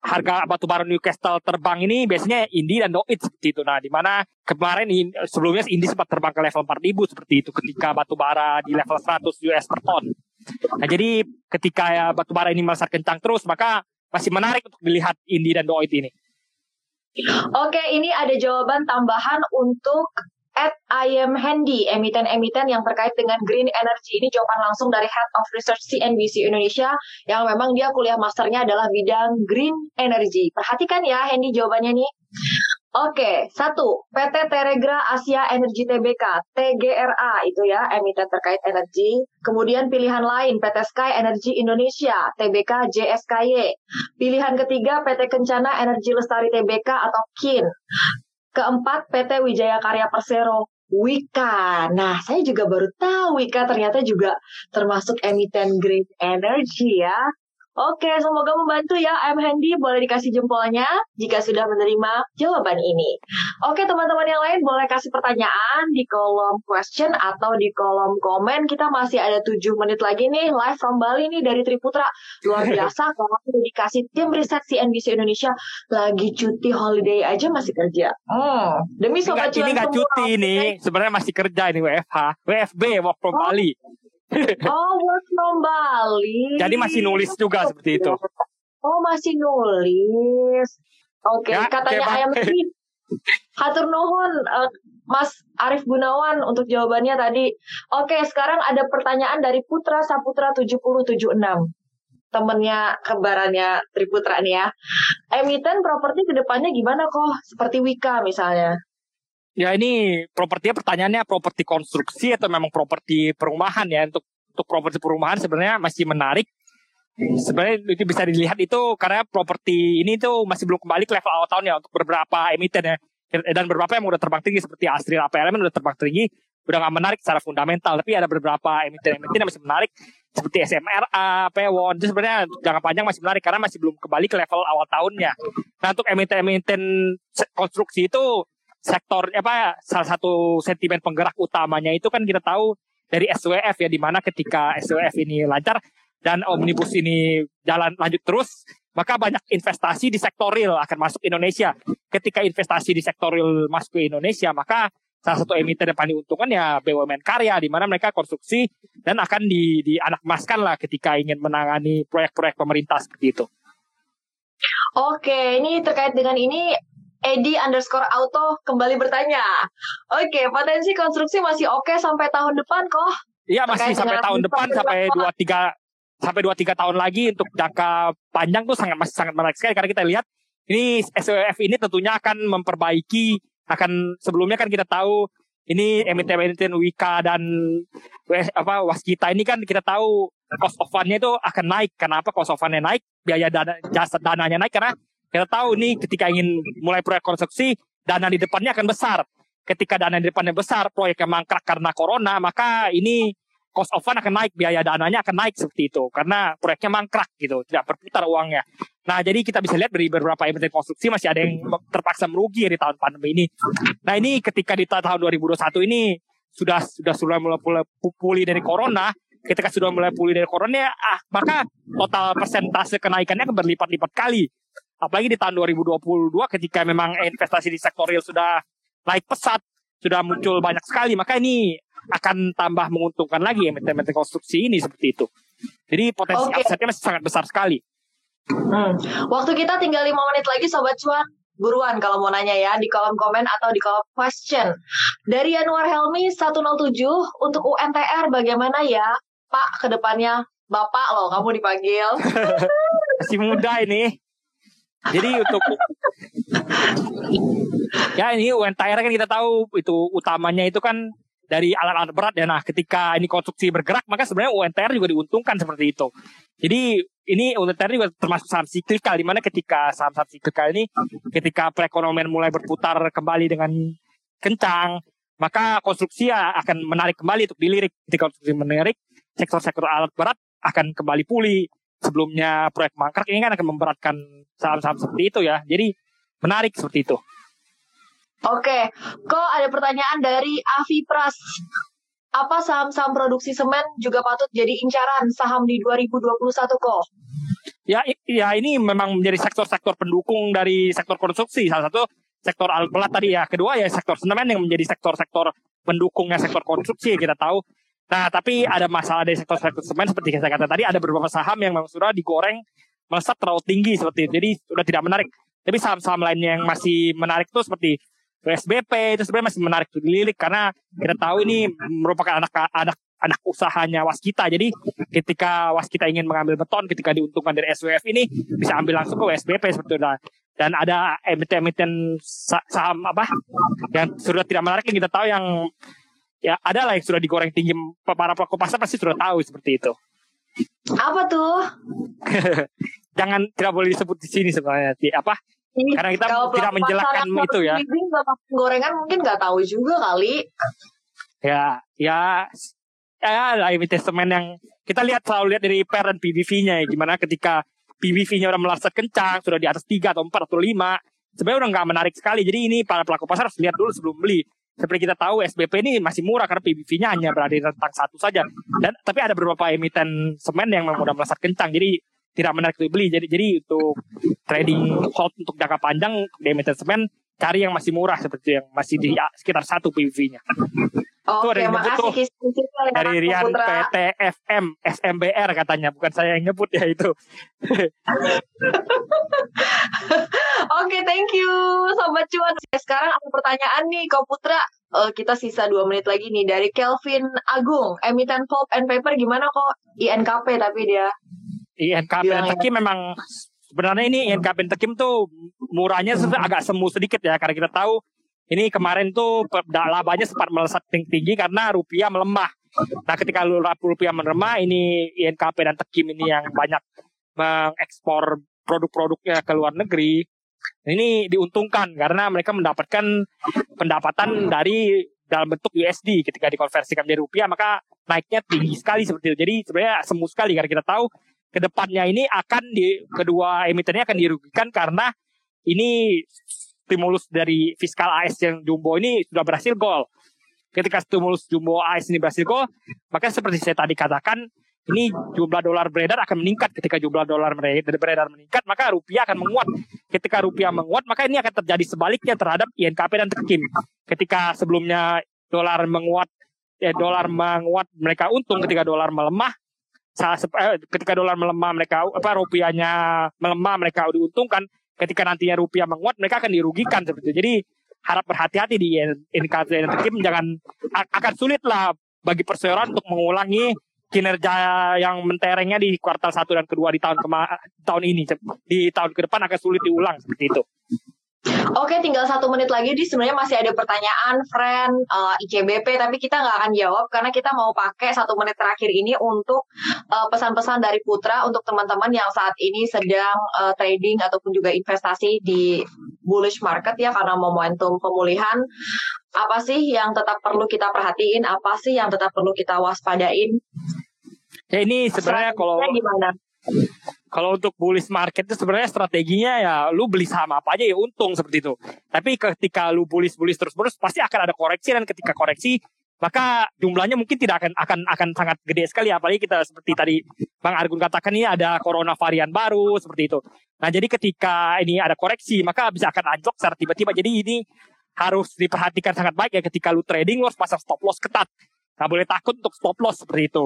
harga batu bara Newcastle terbang ini biasanya Indi dan Doit seperti itu. Nah, di mana kemarin in- sebelumnya Indi sempat terbang ke level 4000 seperti itu ketika batu bara di level 100 US per ton. Nah, jadi ketika ya, batu bara ini melesat kencang terus, maka masih menarik untuk dilihat Indi dan Doit ini. Oke, ini ada jawaban tambahan untuk at I am handy, emiten-emiten yang terkait dengan green energy. Ini jawaban langsung dari Head of Research CNBC Indonesia yang memang dia kuliah masternya adalah bidang green energy. Perhatikan ya Handy jawabannya nih. Oke, satu PT Teregra Asia Energi Tbk (TGRA) itu ya emiten terkait energi. Kemudian pilihan lain PT Sky Energi Indonesia (TBK JSKY). Pilihan ketiga PT Kencana Energi Lestari Tbk atau KIN. Keempat PT Wijaya Karya Persero Wika. Nah, saya juga baru tahu Wika ternyata juga termasuk emiten green energy ya. Oke, semoga membantu ya. I'm Handy, boleh dikasih jempolnya jika sudah menerima jawaban ini. Oke, teman-teman yang lain boleh kasih pertanyaan di kolom question atau di kolom komen. Kita masih ada 7 menit lagi nih live from Bali nih dari Triputra. Luar biasa kalau dikasih tim riset CNBC Indonesia lagi cuti holiday aja masih kerja. Hmm. Demi sobat ini nggak cuti nih, sebenarnya masih kerja ini WFH, WFB work from oh. Bali. Oh, work from Bali. Jadi masih nulis juga seperti itu. Oh, masih nulis. Oke, okay. ya, katanya okay, ayam sih. Hatur nuhun uh, Mas Arif Gunawan untuk jawabannya tadi. Oke, sekarang ada pertanyaan dari Putra Saputra 7076 temennya kembarannya Triputra nih ya. Emiten properti ke depannya gimana kok? Seperti Wika misalnya. Ya ini propertinya pertanyaannya properti konstruksi atau memang properti perumahan ya untuk untuk properti perumahan sebenarnya masih menarik. Sebenarnya itu bisa dilihat itu karena properti ini tuh masih belum kembali ke level awal tahun ya untuk beberapa emiten ya dan beberapa yang udah terbang tinggi seperti Astri APLM udah terbang tinggi udah nggak menarik secara fundamental tapi ada beberapa emiten-emiten yang masih menarik seperti SMRA, Pewon itu sebenarnya jangka panjang masih menarik karena masih belum kembali ke level awal tahunnya. Nah untuk emiten-emiten konstruksi itu sektor apa salah satu sentimen penggerak utamanya itu kan kita tahu dari SWF ya di mana ketika SWF ini lancar dan omnibus ini jalan lanjut terus maka banyak investasi di sektor real akan masuk Indonesia. Ketika investasi di sektor real masuk ke Indonesia, maka salah satu emiten yang paling diuntungkan ya BUMN karya di mana mereka konstruksi dan akan di, di anak emaskan lah ketika ingin menangani proyek-proyek pemerintah seperti itu. Oke, ini terkait dengan ini Edi underscore auto kembali bertanya. Oke, potensi konstruksi masih oke sampai tahun depan kok? Iya masih sampai tahun depan sampai dua tiga sampai dua tiga tahun lagi untuk jangka panjang tuh sangat masih sangat menarik sekali karena kita lihat ini SWF ini tentunya akan memperbaiki akan sebelumnya kan kita tahu ini emiten-emiten Wika dan apa Waskita ini kan kita tahu cost of fund-nya itu akan naik. Kenapa cost of fund-nya naik? Biaya dana jasa dananya naik karena kita tahu nih ketika ingin mulai proyek konstruksi, dana di depannya akan besar. Ketika dana di depannya besar, proyeknya mangkrak karena corona, maka ini cost of fund akan naik, biaya dananya akan naik seperti itu. Karena proyeknya mangkrak gitu, tidak berputar uangnya. Nah, jadi kita bisa lihat dari beberapa emiten konstruksi masih ada yang terpaksa merugi di tahun pandemi ini. Nah, ini ketika di tahun 2021 ini sudah sudah sudah mulai pulih dari corona, ketika sudah mulai pulih dari corona, ah, maka total persentase kenaikannya akan berlipat-lipat kali apalagi di tahun 2022 ketika memang investasi di sektor real sudah naik pesat, sudah muncul banyak sekali, maka ini akan tambah menguntungkan lagi emiten-emiten konstruksi ini seperti itu. Jadi potensi okay. upside masih sangat besar sekali. Hmm. Waktu kita tinggal lima menit lagi Sobat Cuan. Buruan kalau mau nanya ya di kolom komen atau di kolom question. Dari Januar Helmi 107 untuk UNTR bagaimana ya Pak ke depannya Bapak loh kamu dipanggil. Masih muda ini. Jadi untuk ya ini UNTR kan kita tahu itu utamanya itu kan dari alat-alat berat ya. Nah, ketika ini konstruksi bergerak, maka sebenarnya UNTR juga diuntungkan seperti itu. Jadi ini UNTR juga termasuk saham siklikal, di mana ketika saham-saham siklikal ini, ketika perekonomian mulai berputar kembali dengan kencang, maka konstruksi ya akan menarik kembali untuk dilirik. Ketika konstruksi menarik, sektor-sektor alat berat akan kembali pulih sebelumnya proyek mangkrak ini kan akan memberatkan saham-saham seperti itu ya. Jadi menarik seperti itu. Oke, kok ada pertanyaan dari Avi Pras. Apa saham-saham produksi semen juga patut jadi incaran saham di 2021 kok? Ya, ya ini memang menjadi sektor-sektor pendukung dari sektor konstruksi. Salah satu sektor alat berat tadi ya. Kedua ya sektor semen yang menjadi sektor-sektor pendukungnya sektor konstruksi. Kita tahu Nah, tapi ada masalah dari sektor-sektor semen seperti yang saya katakan tadi, ada beberapa saham yang memang sudah digoreng melesat terlalu tinggi seperti itu. Jadi sudah tidak menarik. Tapi saham-saham lainnya yang masih menarik itu seperti PSBP itu sebenarnya masih menarik untuk dilirik karena kita tahu ini merupakan anak anak anak usahanya Waskita. Jadi ketika Waskita ingin mengambil beton, ketika diuntungkan dari SWF ini bisa ambil langsung ke seperti itu. Dan ada emiten-emiten saham apa yang sudah tidak menarik yang kita tahu yang ya ada lah yang sudah digoreng tinggi para pelaku pasar pasti sudah tahu seperti itu. Apa tuh? Jangan tidak boleh disebut di sini sebenarnya. Apa? Karena kita Kalau tidak menjelaskan itu ya. Gorengan mungkin nggak tahu juga kali. Ya, ya, ya lah semen yang kita lihat selalu lihat dari IPR dan PBV-nya ya gimana ketika PBV-nya udah melesat kencang, sudah di atas 3 atau 4 atau 5, sebenarnya udah nggak menarik sekali. Jadi ini para pelaku pasar harus lihat dulu sebelum beli. Seperti kita tahu SBP ini masih murah karena PBV-nya hanya berada di rentang satu saja. Dan tapi ada beberapa emiten semen yang memang udah melesat kencang. Jadi tidak menarik untuk beli. Jadi jadi untuk trading hold untuk jangka panjang di emiten semen cari yang masih murah seperti yang masih di sekitar satu PBV-nya. Oke, okay, kis ya, dari Rian PTFM SMBR katanya, bukan saya yang nyebut ya itu. Oke, okay, thank you sobat cuan. Sekarang ada pertanyaan nih Kau Putra. Uh, kita sisa dua menit lagi nih dari Kelvin Agung, emiten pulp and paper gimana kok INKP tapi dia INKP dan Tekim memang sebenarnya ini INKP dan Tekim tuh murahnya agak semu sedikit ya karena kita tahu ini kemarin tuh labanya sempat melesat tinggi karena rupiah melemah. Nah ketika rupiah melemah ini INKP dan Tekim ini yang banyak mengekspor produk-produknya ke luar negeri. Ini diuntungkan karena mereka mendapatkan pendapatan dari dalam bentuk USD ketika dikonversikan menjadi rupiah maka naiknya tinggi sekali seperti itu. Jadi sebenarnya semu sekali karena kita tahu ke depannya ini akan di kedua emitennya akan dirugikan karena ini stimulus dari fiskal AS yang jumbo ini sudah berhasil gol. Ketika stimulus jumbo AS ini berhasil gol, maka seperti saya tadi katakan, ini jumlah dolar beredar akan meningkat ketika jumlah dolar beredar meningkat maka rupiah akan menguat. Ketika rupiah menguat maka ini akan terjadi sebaliknya terhadap INKP dan Tekim ketika sebelumnya dolar menguat ya dolar menguat mereka untung. Ketika dolar melemah eh, ketika dolar melemah mereka apa rupiahnya melemah mereka diuntungkan. Ketika nantinya rupiah menguat mereka akan dirugikan seperti itu. Jadi harap berhati-hati di NKT dan Tekim jangan akan sulit lah bagi perseroan untuk mengulangi kinerja yang menterengnya di kuartal satu dan kedua di tahun kema tahun ini di tahun ke depan akan sulit diulang seperti itu. Oke, tinggal satu menit lagi. Di sebenarnya masih ada pertanyaan, friend uh, ICBP, tapi kita nggak akan jawab karena kita mau pakai satu menit terakhir ini untuk uh, pesan-pesan dari Putra untuk teman-teman yang saat ini sedang uh, trading ataupun juga investasi di bullish market ya karena momentum pemulihan. Apa sih yang tetap perlu kita perhatiin? Apa sih yang tetap perlu kita waspadain? Ya ini sebenarnya kalau gimana? Kalau untuk bullish market itu sebenarnya strateginya ya lu beli saham apa aja ya untung seperti itu. Tapi ketika lu bullish bullish terus terus pasti akan ada koreksi dan ketika koreksi maka jumlahnya mungkin tidak akan akan akan sangat gede sekali apalagi kita seperti tadi Bang Argun katakan ini ada corona varian baru seperti itu. Nah, jadi ketika ini ada koreksi maka bisa akan anjlok secara tiba-tiba. Jadi ini harus diperhatikan sangat baik ya ketika lu trading lu harus pasang stop loss ketat Gak boleh takut untuk stop loss seperti itu.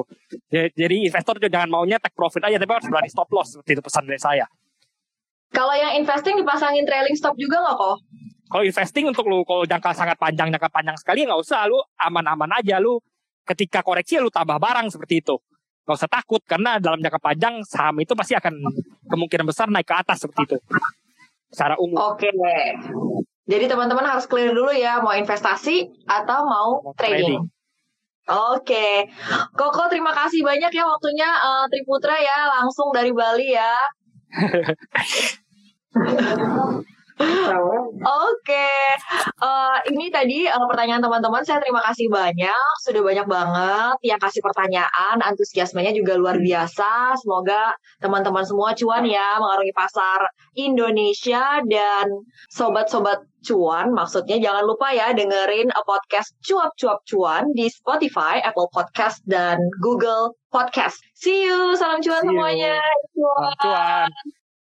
Jadi investor juga jangan maunya take profit aja, tapi harus berani stop loss seperti itu pesan dari saya. Kalau yang investing dipasangin trailing stop juga nggak kok? Kalau investing untuk lu kalau jangka sangat panjang, jangka panjang sekali nggak usah, lu aman-aman aja lu. Ketika koreksi lu tambah barang seperti itu. Gak usah takut karena dalam jangka panjang saham itu pasti akan kemungkinan besar naik ke atas seperti itu. Secara umum. Oke. Jadi teman-teman harus clear dulu ya mau investasi atau mau, mau trading. trading. Oke, Koko terima kasih banyak ya waktunya uh, Triputra ya langsung dari Bali ya. Oke, okay. uh, eh, ini tadi uh, pertanyaan teman-teman. Saya terima kasih banyak, sudah banyak banget yang kasih pertanyaan, antusiasmenya juga luar biasa. Semoga teman-teman semua cuan ya mengarungi pasar Indonesia dan sobat-sobat cuan. Maksudnya jangan lupa ya dengerin podcast cuap-cuap cuan di Spotify, Apple Podcast dan Google Podcast. See you, salam cuan semuanya. Cuan. cuan.